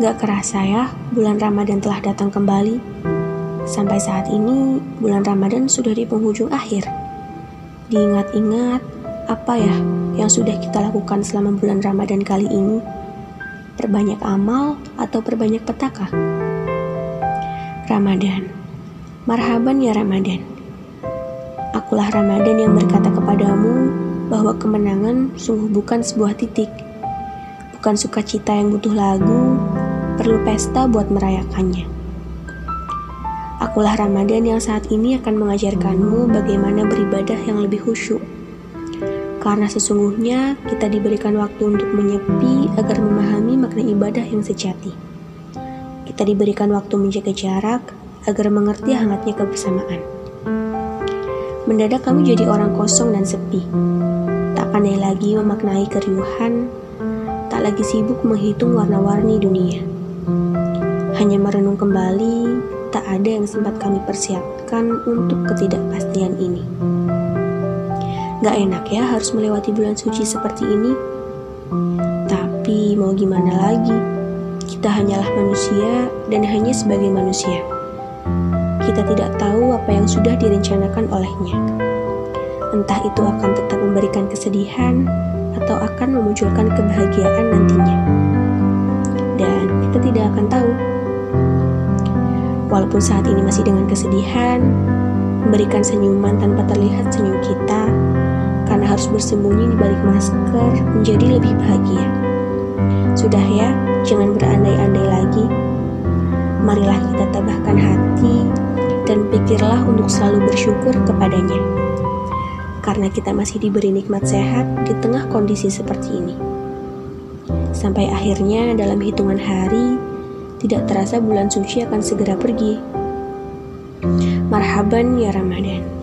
Gak kerasa ya, bulan Ramadan telah datang kembali. Sampai saat ini, bulan Ramadan sudah di penghujung akhir. Diingat-ingat, apa ya yang sudah kita lakukan selama bulan Ramadan kali ini? Perbanyak amal atau perbanyak petaka? Ramadan. Marhaban ya Ramadan. Akulah Ramadan yang berkata kepadamu bahwa kemenangan sungguh bukan sebuah titik. Bukan sukacita yang butuh lagu, perlu pesta buat merayakannya. Akulah Ramadan yang saat ini akan mengajarkanmu bagaimana beribadah yang lebih khusyuk. Karena sesungguhnya kita diberikan waktu untuk menyepi agar memahami makna ibadah yang sejati. Kita diberikan waktu menjaga jarak agar mengerti hangatnya kebersamaan. Mendadak kami jadi orang kosong dan sepi. Tak pandai lagi memaknai keriuhan, tak lagi sibuk menghitung warna-warni dunia. Hanya merenung kembali, tak ada yang sempat kami persiapkan untuk ketidakpastian ini. Gak enak ya harus melewati bulan suci seperti ini. Tapi mau gimana lagi? Kita hanyalah manusia dan hanya sebagai manusia. Kita tidak tahu apa yang sudah direncanakan olehnya. Entah itu akan tetap memberikan kesedihan atau akan memunculkan kebahagiaan nantinya. Dan kita tidak akan tahu Walaupun saat ini masih dengan kesedihan, memberikan senyuman tanpa terlihat senyum kita, karena harus bersembunyi di balik masker menjadi lebih bahagia. Sudah ya, jangan berandai-andai lagi. Marilah kita tabahkan hati dan pikirlah untuk selalu bersyukur kepadanya. Karena kita masih diberi nikmat sehat di tengah kondisi seperti ini. Sampai akhirnya dalam hitungan hari, tidak terasa bulan suci akan segera pergi. Marhaban ya Ramadan.